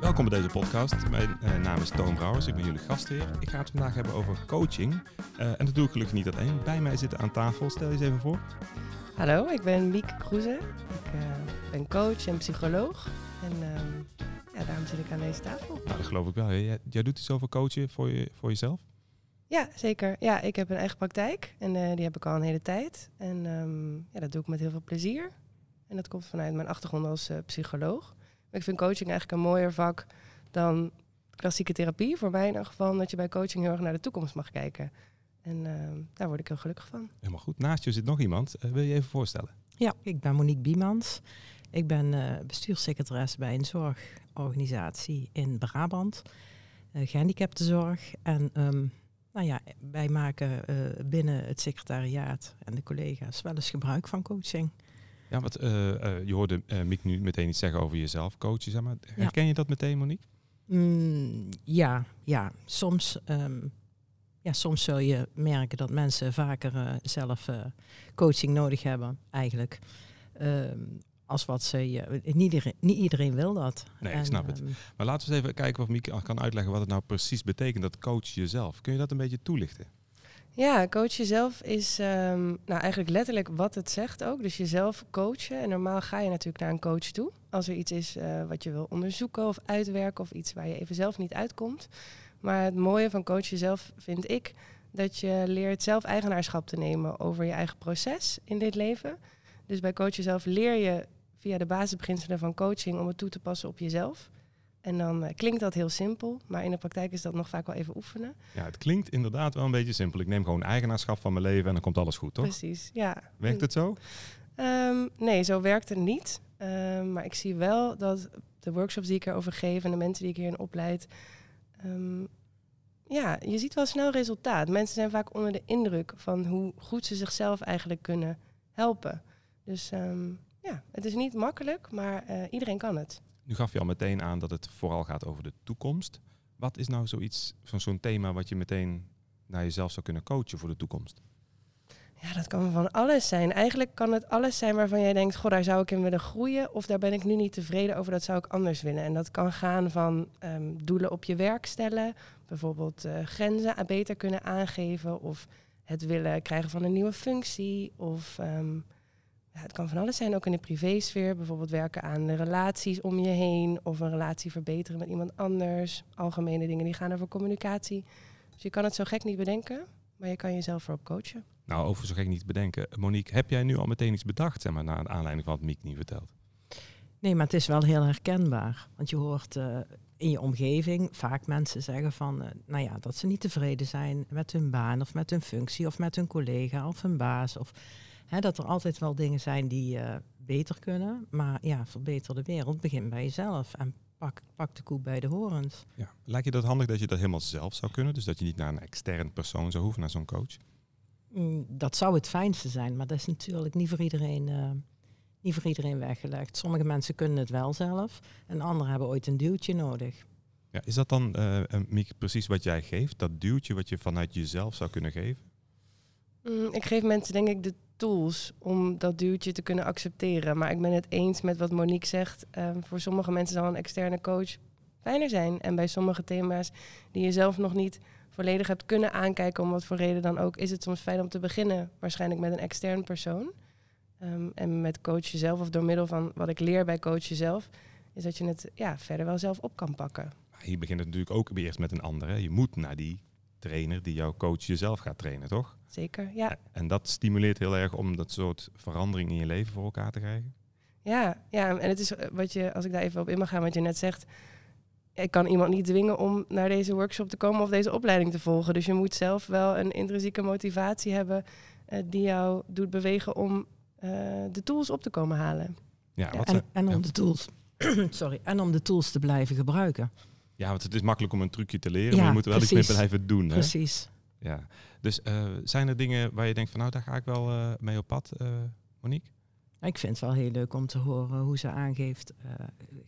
Welkom bij deze podcast. Mijn uh, naam is Toon Brouwers, ik ben jullie gastheer. Ik ga het vandaag hebben over coaching. Uh, en dat doe ik gelukkig niet alleen. Bij mij zitten aan tafel, stel je eens even voor. Hallo, ik ben Miek Kroeze. Ik uh, ben coach en psycholoog. En ehm, ja, daarom zit ik aan deze tafel. Nou, dat geloof ik wel. Jij, jij doet iets over coachen voor, je, voor jezelf? Ja, zeker. Ja, ik heb een eigen praktijk en die heb ik al een hele tijd. En um, ja, dat doe ik met heel veel plezier. En dat komt vanuit mijn achtergrond als psycholoog. Maar ik vind coaching eigenlijk een mooier vak dan klassieke therapie. Voor mij in ieder geval, dat je bij coaching heel erg naar de toekomst mag kijken. En uh, daar word ik heel gelukkig van. Helemaal goed. Naast je zit nog iemand. Uh, wil je even voorstellen? Ja, ik ben Monique Biemans. Ik ben uh, bestuurssecretaris bij een zorgorganisatie in Brabant. gehandicaptenzorg. En um, nou ja, wij maken binnen het secretariaat en de collega's wel eens gebruik van coaching. Ja, wat, uh, uh, je hoorde uh, Miek nu meteen iets zeggen over jezelf, coachen. Zeg maar. Herken ja. je dat meteen, Monique? Mm, ja, ja. Soms, um, ja, soms zul je merken dat mensen vaker zelf coaching nodig hebben, eigenlijk. Um, als wat ze. Ja, niet, iedereen, niet iedereen wil dat. Nee, en, ik snap het. Maar laten we eens even kijken of Miek kan uitleggen wat het nou precies betekent, dat coach jezelf. Kun je dat een beetje toelichten? Ja, coach jezelf is um, nou eigenlijk letterlijk wat het zegt ook. Dus jezelf coachen. En normaal ga je natuurlijk naar een coach toe. Als er iets is uh, wat je wil onderzoeken of uitwerken of iets waar je even zelf niet uitkomt. Maar het mooie van coach jezelf vind ik dat je leert zelf eigenaarschap te nemen over je eigen proces in dit leven. Dus bij coach jezelf leer je via de basisbeginselen van coaching om het toe te passen op jezelf. En dan uh, klinkt dat heel simpel, maar in de praktijk is dat nog vaak wel even oefenen. Ja, het klinkt inderdaad wel een beetje simpel. Ik neem gewoon eigenaarschap van mijn leven en dan komt alles goed, toch? Precies, ja. Werkt het zo? Um, nee, zo werkt het niet. Um, maar ik zie wel dat de workshops die ik erover geef en de mensen die ik hierin opleid, um, ja, je ziet wel snel resultaat. Mensen zijn vaak onder de indruk van hoe goed ze zichzelf eigenlijk kunnen helpen. Dus ja, het is niet makkelijk, maar uh, iedereen kan het. Nu gaf je al meteen aan dat het vooral gaat over de toekomst. Wat is nou zoiets van zo'n thema wat je meteen naar jezelf zou kunnen coachen voor de toekomst? Ja, dat kan van alles zijn. Eigenlijk kan het alles zijn waarvan jij denkt, goh, daar zou ik in willen groeien. Of daar ben ik nu niet tevreden over, dat zou ik anders willen. En dat kan gaan van um, doelen op je werk stellen. Bijvoorbeeld uh, grenzen beter kunnen aangeven. Of het willen krijgen van een nieuwe functie. Of um, ja, het kan van alles zijn, ook in de privésfeer. Bijvoorbeeld werken aan de relaties om je heen. Of een relatie verbeteren met iemand anders. Algemene dingen die gaan over communicatie. Dus je kan het zo gek niet bedenken, maar je kan jezelf erop coachen. Nou, over zo gek niet bedenken. Monique, heb jij nu al meteen iets bedacht, zeg maar, naar aanleiding van wat Miek niet vertelt? Nee, maar het is wel heel herkenbaar. Want je hoort uh, in je omgeving vaak mensen zeggen van, uh, nou ja, dat ze niet tevreden zijn met hun baan of met hun functie of met hun collega of hun baas. Of Hè, dat er altijd wel dingen zijn die uh, beter kunnen. Maar ja, verbeter de wereld. Begin bij jezelf. En pak, pak de koe bij de horens. Ja. Lijkt je dat handig dat je dat helemaal zelf zou kunnen? Dus dat je niet naar een extern persoon zou hoeven, naar zo'n coach? Mm, dat zou het fijnste zijn. Maar dat is natuurlijk niet voor iedereen... Uh, niet voor iedereen weggelegd. Sommige mensen kunnen het wel zelf. En anderen hebben ooit een duwtje nodig. Ja, is dat dan, uh, Miek, precies wat jij geeft? Dat duwtje wat je vanuit jezelf zou kunnen geven? Mm, ik geef mensen denk ik de tools om dat duwtje te kunnen accepteren. Maar ik ben het eens met wat Monique zegt. Um, voor sommige mensen zal een externe coach fijner zijn. En bij sommige thema's die je zelf nog niet volledig hebt kunnen aankijken, om wat voor reden dan ook, is het soms fijn om te beginnen, waarschijnlijk met een extern persoon. Um, en met coach jezelf, of door middel van wat ik leer bij coach jezelf, is dat je het ja, verder wel zelf op kan pakken. Hier begint het natuurlijk ook eerst met een andere. Je moet naar die trainer die jouw coach jezelf gaat trainen, toch? Zeker, ja. En dat stimuleert heel erg om dat soort verandering in je leven voor elkaar te krijgen? Ja, ja, en het is eh, wat je, als ik daar even op in mag gaan, wat je net zegt. Ik kan iemand niet dwingen om naar deze workshop te komen of deze opleiding te volgen. Dus je moet zelf wel een intrinsieke motivatie hebben uh, die jou doet bewegen om uh, de tools op te komen halen. Ja, wat en, en, om de tools, sorry, en om de tools te blijven gebruiken. Ja, want het is makkelijk om een trucje te leren, ja, maar je moet er wel precies. iets mee blijven doen. Hè? Precies. Ja, dus uh, zijn er dingen waar je denkt van nou, daar ga ik wel uh, mee op pad, uh, Monique? Ik vind het wel heel leuk om te horen hoe ze aangeeft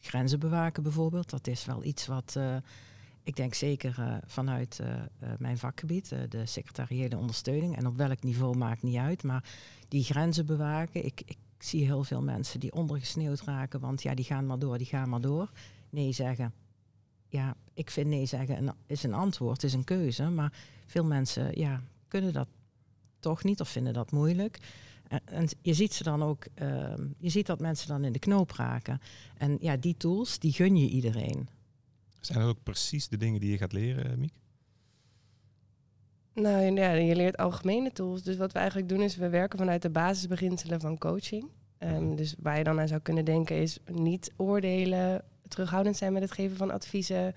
grenzen bewaken bijvoorbeeld. Dat is wel iets wat ik denk zeker vanuit mijn vakgebied, de secretariële ondersteuning. En op welk niveau maakt niet uit. Maar die grenzen bewaken. Ik, ik zie heel veel mensen die ondergesneeuwd raken. Want ja, die gaan maar door, die gaan maar door. Nee zeggen. Ja, ik vind nee zeggen is een antwoord, is een keuze. Maar veel mensen ja, kunnen dat toch niet of vinden dat moeilijk. En, en je ziet ze dan ook, uh, je ziet dat mensen dan in de knoop raken. En ja, die tools, die gun je iedereen. Zijn dat ook precies de dingen die je gaat leren, eh, Miek? Nou ja, je leert algemene tools. Dus wat we eigenlijk doen is, we werken vanuit de basisbeginselen van coaching. Um, dus waar je dan aan zou kunnen denken is niet oordelen, terughoudend zijn met het geven van adviezen.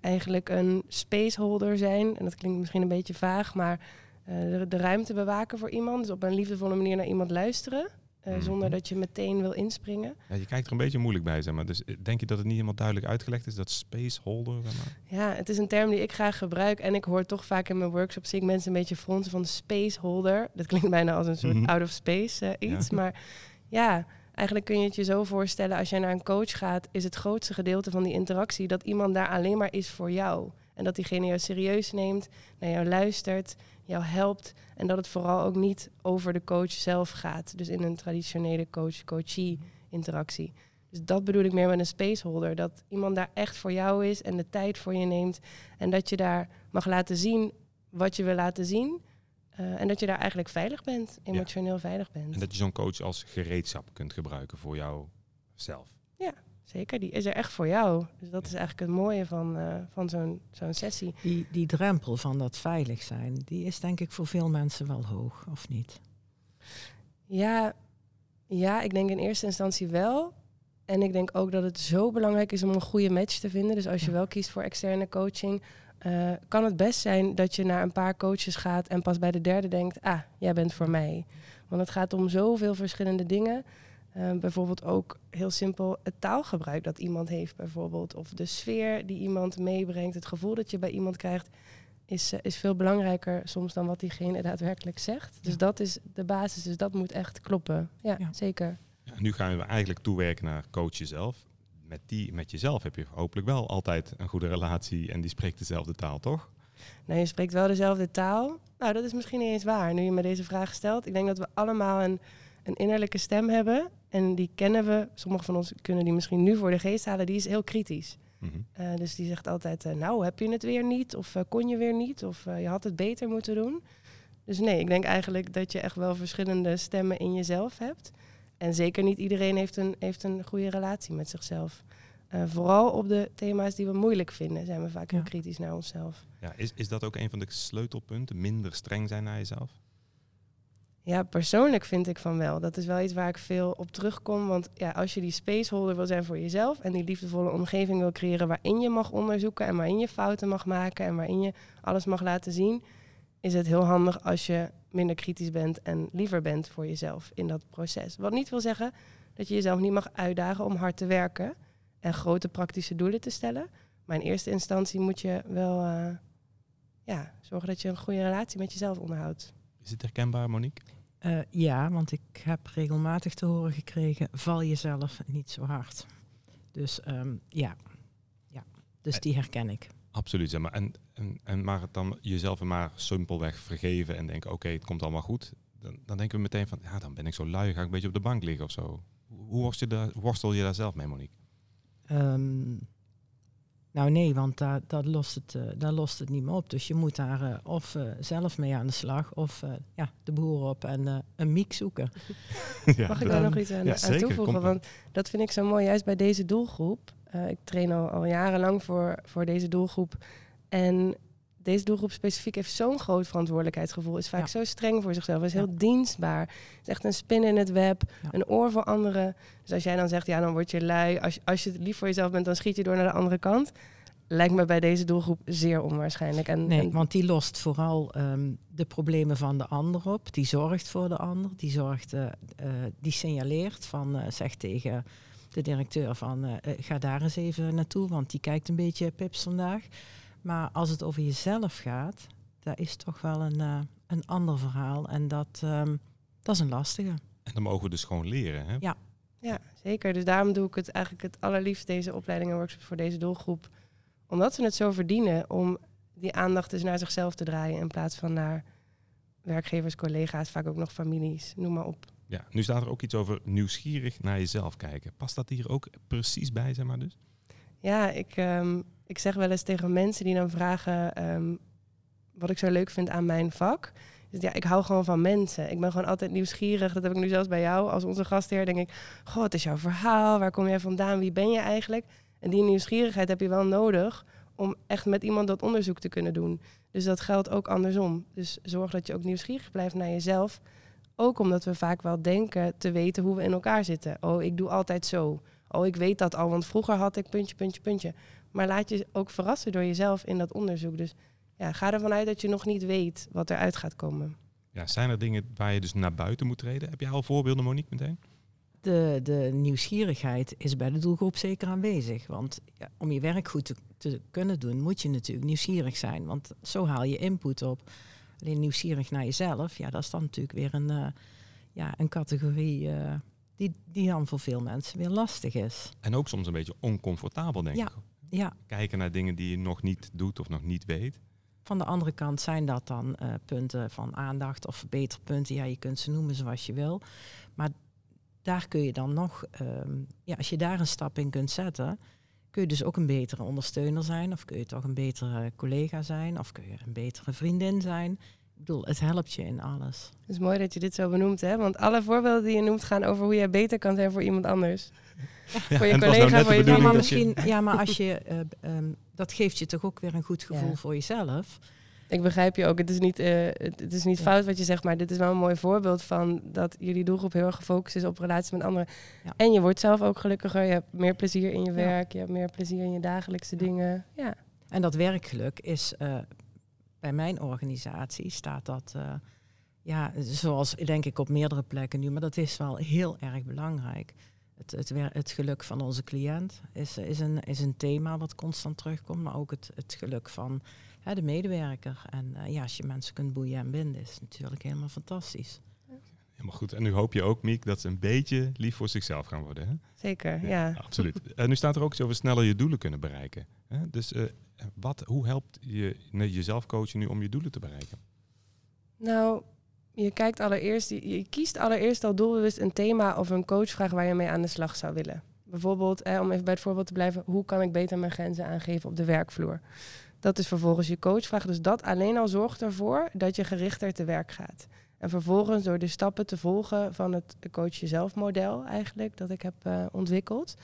Eigenlijk een spaceholder zijn. En dat klinkt misschien een beetje vaag, maar uh, de, de, ruimte bewaken voor iemand. Dus op een liefdevolle manier naar iemand luisteren. Uh, Zonder dat je meteen wil inspringen. Ja, je kijkt er een beetje moeilijk bij, zeg maar. Dus eh, denk je dat het niet helemaal duidelijk uitgelegd is, dat spaceholder? Zeg maar? Ja, het is een term die ik graag gebruik. En ik hoor toch vaak in mijn workshops, zie ik mensen een beetje fronsen van spaceholder. Dat klinkt bijna als een soort mm out of space uh, iets. Maar ja, eigenlijk kun je het je zo voorstellen, als jij naar een coach gaat, is het grootste gedeelte van die interactie dat iemand daar alleen maar is voor jou. En dat diegene jou serieus neemt, naar jou luistert, jou helpt. En dat het vooral ook niet over de coach zelf gaat. Dus in een traditionele coach-coachee interactie. Dus dat bedoel ik meer met een spaceholder. Dat iemand daar echt voor jou is en de tijd voor je neemt. En dat je daar mag laten zien wat je wil laten zien. Uh, en dat je daar eigenlijk veilig bent, emotioneel veilig bent. En dat je zo'n coach als gereedschap kunt gebruiken voor jouzelf. Ja, zeker. Die is er echt voor jou. Dus dat is eigenlijk het mooie van, uh, van zo'n zo'n sessie. Die, die drempel van dat veilig zijn, die is denk ik voor veel mensen wel hoog, of niet? Ja, ja, ik denk in eerste instantie wel. En ik denk ook dat het zo belangrijk is om een goede match te vinden. Dus als je wel kiest voor externe coaching, uh, kan het best zijn dat je naar een paar coaches gaat en pas bij de derde denkt, ah, jij bent voor mij. Want het gaat om zoveel verschillende dingen. Uh, bijvoorbeeld ook heel simpel het taalgebruik dat iemand heeft, bijvoorbeeld. Of de sfeer die iemand meebrengt, het gevoel dat je bij iemand krijgt, is, uh, is veel belangrijker soms dan wat diegene daadwerkelijk zegt. Dus dat is de basis, dus dat moet echt kloppen. Ja, ja. zeker. Ja, nu gaan we eigenlijk toewerken naar coach jezelf met, die, met jezelf heb je hopelijk wel altijd een goede relatie en die spreekt dezelfde taal, toch? Nou, je spreekt wel dezelfde taal. Nou, dat is misschien niet eens waar, nu je me deze vraag stelt. Ik denk dat we allemaal een, een innerlijke stem hebben. En die kennen we, sommigen van ons kunnen die misschien nu voor de geest halen, die is heel kritisch. Mm -hmm. uh, dus die zegt altijd, uh, nou heb je het weer niet, of uh, kon je weer niet, of je had het beter moeten doen. Dus nee, ik denk eigenlijk dat je echt wel verschillende stemmen in jezelf hebt. En zeker niet iedereen heeft een, heeft een goede relatie met zichzelf. Uh, vooral op de thema's die we moeilijk vinden, zijn we vaak heel kritisch naar onszelf. Ja, is, is dat ook een van de sleutelpunten? Minder streng zijn naar jezelf? Ja, persoonlijk vind ik van wel. Dat is wel iets waar ik veel op terugkom. Want ja, als je die spaceholder wil zijn voor jezelf en die liefdevolle omgeving wil creëren waarin je mag onderzoeken en waarin je fouten mag maken en waarin je alles mag laten zien, is het heel handig als je minder kritisch bent en liever bent voor jezelf in dat proces. Wat niet wil zeggen dat je jezelf niet mag uitdagen om hard te werken en grote praktische doelen te stellen. Maar in eerste instantie moet je wel uh, ja, zorgen dat je een goede relatie met jezelf onderhoudt. Is het herkenbaar, Monique? Uh, ja, want ik heb regelmatig te horen gekregen: val jezelf niet zo hard. Dus um, ja. ja, dus die herken ik. Absoluut, zeg maar. En, en, en maar dan jezelf maar simpelweg vergeven en denken, oké, okay, het komt allemaal goed. Dan, dan denken we meteen van, ja, dan ben ik zo lui, ga ik een beetje op de bank liggen of zo. Hoe worstel je daar, worstel je daar zelf mee, Monique? Um, nou nee, want daar, dat lost het, uh, daar lost het niet meer op. Dus je moet daar uh, of uh, zelf mee aan de slag of ja, de boer op en een miek zoeken. ja, Mag ik daar nog iets aan, ja, aan toevoegen? Want dat vind ik zo mooi, juist bij deze doelgroep. Uh, ik train al, al jarenlang voor, voor deze doelgroep. En deze doelgroep specifiek heeft zo'n groot verantwoordelijkheidsgevoel. Is vaak ja. zo streng voor zichzelf. Is heel dienstbaar. Is echt een spin in het web. Ja. Een oor voor anderen. Dus als jij dan zegt, ja, dan word je lui. Als, als je lief voor jezelf bent, dan schiet je door naar de andere kant. Lijkt me bij deze doelgroep zeer onwaarschijnlijk. En, nee, en want die lost vooral um, de problemen van de ander op. Die zorgt voor de ander. Die zorgt, uh, uh, die signaleert van, uh, zeg tegen de directeur van uh, ga daar eens even naartoe, want die kijkt een beetje pips vandaag. Maar als het over jezelf gaat, dat is toch wel een, uh, een ander verhaal. En dat, um, dat is een lastige. En dan mogen we dus gewoon leren, hè? Ja. Ja, zeker. Dus daarom doe ik het eigenlijk het allerliefst, deze opleidingen en workshops voor deze doelgroep. Omdat ze het zo verdienen om die aandacht dus naar zichzelf te draaien in plaats van naar werkgevers, collega's, vaak ook nog families, noem maar op. Ja, nu staat er ook iets over nieuwsgierig naar jezelf kijken. Past dat hier ook precies bij, zeg maar dus? Ja, ik, ehm, ik zeg wel eens tegen mensen die dan vragen ehm, wat ik zo leuk vind aan mijn vak. Dus ja, ik hou gewoon van mensen. Ik ben gewoon altijd nieuwsgierig. Dat heb ik nu zelfs bij jou als onze gastheer. Denk ik, goh, wat is jouw verhaal? Waar kom jij vandaan? Wie ben je eigenlijk? En die nieuwsgierigheid heb je wel nodig om echt met iemand dat onderzoek te kunnen doen. Dus dat geldt ook andersom. Dus zorg dat je ook nieuwsgierig blijft naar jezelf. Ook omdat we vaak wel denken te weten hoe we in elkaar zitten. Oh, ik doe altijd zo. Oh, ik weet dat al, want vroeger had ik puntje, puntje, puntje. Maar laat je ook verrassen door jezelf in dat onderzoek. Dus ja, ga ervan uit dat je nog niet weet wat eruit gaat komen. Ja, zijn er dingen waar je dus naar buiten moet treden? Heb je al voorbeelden, Monique, meteen? De, de nieuwsgierigheid is bij de doelgroep zeker aanwezig. Want ja, om je werk goed te, te, kunnen doen, moet je natuurlijk nieuwsgierig zijn. Want zo haal je input op. Alleen nieuwsgierig naar jezelf, ja, dat is dan natuurlijk weer een, uh, ja, een categorie uh, die, die dan voor veel mensen weer lastig is. En ook soms een beetje oncomfortabel, denk ja. ik. Ja. Kijken naar dingen die je nog niet doet of nog niet weet. Van de andere kant zijn dat dan uh, punten van aandacht of verbeterpunten. Ja, je kunt ze noemen zoals je wil. Maar daar kun je dan nog, um, ja, als je daar een stap in kunt zetten, kun je dus ook een betere ondersteuner zijn. Of kun je toch een betere collega zijn. Of kun je een betere vriendin zijn. Ik bedoel, het helpt je in alles. Het is mooi dat je dit zo benoemt, hè? Want alle voorbeelden die je noemt gaan over hoe jij beter kan zijn voor iemand anders. Ja, voor je nou collega, voor je bedoeling maar misschien, ja, maar als je, eh, ehm, dat geeft je toch ook weer een goed gevoel Ja. voor jezelf. Ik begrijp je ook. Het is niet, eh, het, is niet Ja. fout wat je zegt, maar dit is wel een mooi voorbeeld van dat jullie doelgroep heel erg gefocust is op relaties met anderen. Ja. En je wordt zelf ook gelukkiger. Je hebt meer plezier in je werk. Je hebt meer plezier in je dagelijkse dingen. Ja. En dat werkgeluk is eh, bij mijn organisatie staat dat, eh, ja, zoals denk ik op meerdere plekken nu, maar dat is wel heel erg belangrijk. Het, het, het geluk van onze cliënt is, is, een, is een thema wat constant terugkomt, maar ook het, het geluk van hè, de medewerker. En eh, ja, als je mensen kunt boeien en binden, is het natuurlijk helemaal fantastisch. Helemaal goed. En nu hoop je ook, Miek, dat ze een beetje lief voor zichzelf gaan worden. Hè? Zeker, ja. Absoluut. En nu staat er ook iets over sneller je doelen kunnen bereiken. Hè? Dus eh, wat, hoe helpt je nee, jezelf coachen nu om je doelen te bereiken? Nou, je kijkt allereerst, je, je kiest allereerst al doelbewust een thema of een coachvraag waar je mee aan de slag zou willen. Bijvoorbeeld, eh, om even bij het voorbeeld te blijven, hoe kan ik beter mijn grenzen aangeven op de werkvloer? Dat is vervolgens je coachvraag. Dus dat alleen al zorgt ervoor dat je gerichter te werk gaat. En vervolgens door de stappen te volgen van het coach jezelf model eigenlijk, dat ik heb eh, ontwikkeld,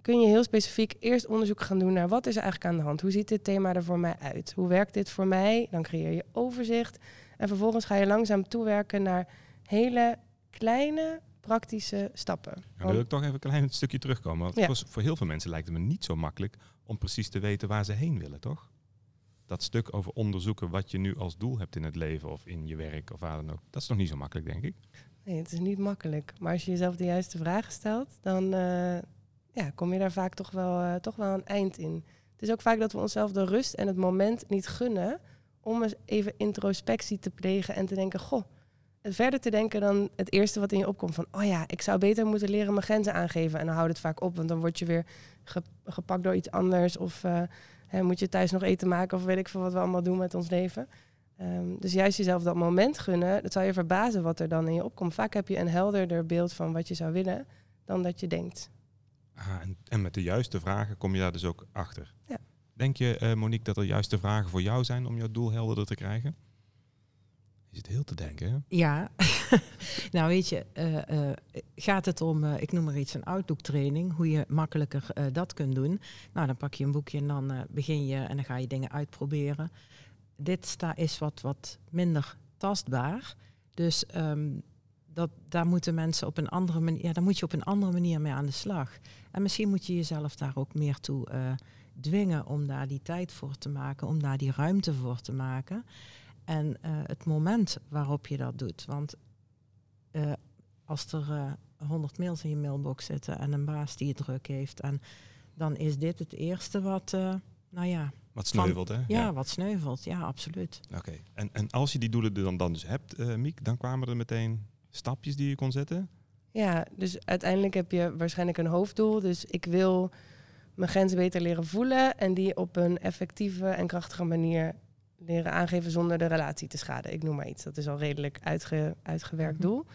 kun je heel specifiek eerst onderzoek gaan doen naar wat is er eigenlijk aan de hand? Hoe ziet dit thema er voor mij uit? Hoe werkt dit voor mij? Dan creëer je overzicht. En vervolgens ga je langzaam toewerken naar hele kleine praktische stappen. Dan wil ik toch even een klein stukje terugkomen. Want Ja. voor heel veel mensen lijkt het me niet zo makkelijk om precies te weten waar ze heen willen, toch? Dat stuk over onderzoeken wat je nu als doel hebt in het leven of in je werk of waar dan ook. Dat is nog niet zo makkelijk, denk ik. Nee, het is niet makkelijk. Maar als je jezelf de juiste vragen stelt, dan eh, ja, kom je daar vaak toch wel, eh, toch wel een eind in. Het is ook vaak dat we onszelf de rust en het moment niet gunnen om eens even introspectie te plegen en te denken, goh, verder te denken dan het eerste wat in je opkomt van, oh ja, ik zou beter moeten leren mijn grenzen aangeven. En dan houdt het vaak op, want dan word je weer ge- gepakt door iets anders of eh, hè, moet je thuis nog eten maken of weet ik veel wat we allemaal doen met ons leven. Ehm, dus juist jezelf dat moment gunnen, dat zal je verbazen wat er dan in je opkomt. Vaak heb je een helderder beeld van wat je zou willen dan dat je denkt. Ah, en, en met de juiste vragen kom je daar dus ook achter. Ja. Denk je, eh, Monique, dat er juiste vragen voor jou zijn om jouw doel helderder te krijgen? Je zit heel te denken? Ja, nou weet je, eh, eh, gaat het om, eh, ik noem maar iets, een Outlook training, hoe je makkelijker dat kunt doen. Nou, dan pak je een boekje en dan begin je en dan ga je dingen uitproberen. Dit sta, is wat, wat minder tastbaar. Dus ehm, dat, daar moeten mensen op een andere manier, ja, daar moet je op een andere manier mee aan de slag. En misschien moet je jezelf daar ook meer toe dwingen om daar die tijd voor te maken, om daar die ruimte voor te maken. En eh, het moment waarop je dat doet. Want eh, als er eh, 100 mails in je mailbox zitten en een baas die het druk heeft, en dan is dit het eerste wat, eh, nou ja, Wat sneuvelt, hè? ja, wat sneuvelt. Ja, absoluut. Oké. En, en als je die doelen er dan, dan dus hebt, eh, Miek, dan kwamen er meteen stapjes die je kon zetten? Ja, dus uiteindelijk heb je waarschijnlijk een hoofddoel. Dus ik wil mijn grenzen beter leren voelen en die op een effectieve en krachtige manier leren aangeven zonder de relatie te schaden. Ik noem maar iets. Dat is al redelijk uitge, uitgewerkt Mhm. doel.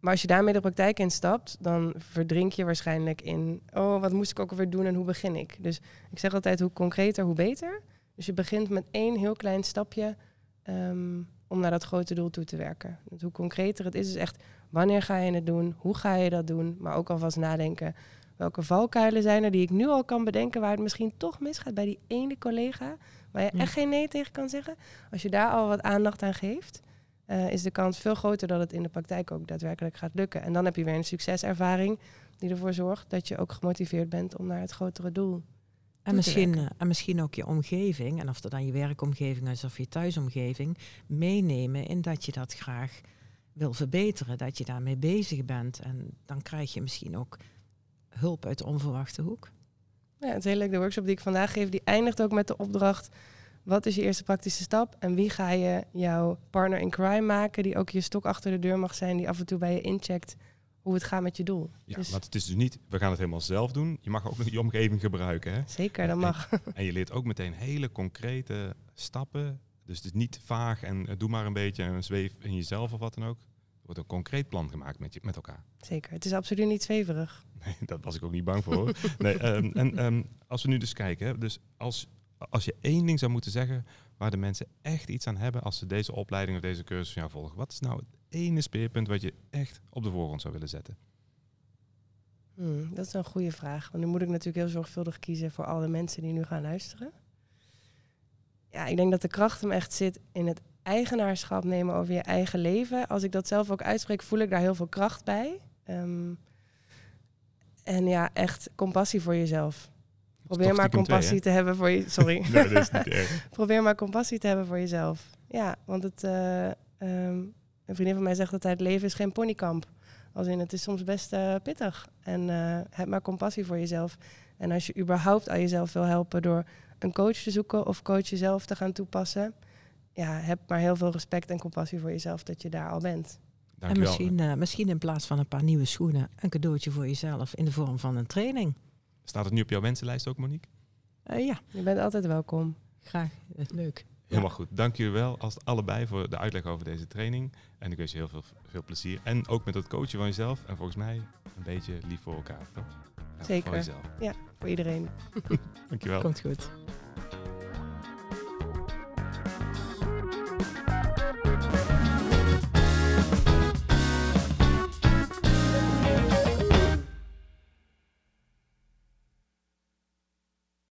Maar als je daarmee de praktijk instapt, dan verdrink je waarschijnlijk in, oh, wat moest ik ook alweer doen en hoe begin ik? Dus ik zeg altijd, hoe concreter, hoe beter. Dus je begint met één heel klein stapje ehm, om naar dat grote doel toe te werken. Dus hoe concreter het is, is echt wanneer ga je het doen, hoe ga je dat doen, maar ook alvast nadenken. Welke valkuilen zijn er die ik nu al kan bedenken waar het misschien toch misgaat bij die ene collega waar je Ja. echt geen nee tegen kan zeggen? Als je daar al wat aandacht aan geeft, eh, is de kans veel groter dat het in de praktijk ook daadwerkelijk gaat lukken. En dan heb je weer een succeservaring die ervoor zorgt dat je ook gemotiveerd bent om naar het grotere doel. En te misschien, eh, en misschien ook je omgeving, en of dat dan je werkomgeving is of je thuisomgeving, meenemen in dat je dat graag wil verbeteren, dat je daarmee bezig bent. En dan krijg je misschien ook hulp uit de onverwachte hoek. Ja, het is heel leuk. De workshop die ik vandaag geef, die eindigt ook met de opdracht. Wat is je eerste praktische stap? En wie ga je jouw partner in crime maken? Die ook je stok achter de deur mag zijn. Die af en toe bij je incheckt hoe het gaat met je doel. Ja, Dus- want het is dus niet, we gaan het helemaal zelf doen. Je mag ook nog je omgeving gebruiken. Hè? Zeker, dat mag. En je leert ook meteen hele concrete stappen. Dus het is niet vaag en eh, doe maar een beetje en zweef in jezelf of wat dan ook. Er wordt een concreet plan gemaakt met, je, met elkaar. Zeker. Het is absoluut niet zweverig. Nee, dat was ik ook niet bang voor. Nee, ehm, en ehm, als we nu dus kijken, dus als, als je één ding zou moeten zeggen waar de mensen echt iets aan hebben als ze deze opleiding of deze cursus van jou volgen, wat is nou het ene speerpunt wat je echt op de voorgrond zou willen zetten? Hmm, dat is een goede vraag. Want nu moet ik natuurlijk heel zorgvuldig kiezen voor alle mensen die nu gaan luisteren. Ja, ik denk dat de kracht hem echt zit in het eigenaarschap nemen over je eigen leven. Als ik dat zelf ook uitspreek, voel ik daar heel veel kracht bij. Ehm, en ja, echt compassie voor jezelf. Probeer maar twee, compassie te hebben voor je. Sorry. Nee, dat is niet erg. Probeer maar compassie te hebben voor jezelf. Ja, want het, eh, ehm, een vriendin van mij zegt altijd: leven is geen ponykamp. Als in het is soms best eh, pittig. En eh, heb maar compassie voor jezelf. En als je überhaupt aan jezelf wil helpen door een coach te zoeken of coach jezelf te gaan toepassen, ja, heb maar heel veel respect en compassie voor jezelf dat je daar al bent. En Dankjewel. misschien, eh, misschien in plaats van een paar nieuwe schoenen, een cadeautje voor jezelf in de vorm van een training. Staat het nu op jouw wensenlijst ook, Monique? Eh, ja, Je bent altijd welkom. graag. Eh, leuk. Helemaal goed. Dank jullie wel als allebei voor de uitleg over deze training. En ik wens je heel veel, veel plezier. En ook met het coachen van jezelf. En volgens mij een beetje lief voor elkaar, toch? Ja, Zeker. Voor jezelf. Voor iedereen. Dankjewel. Komt goed.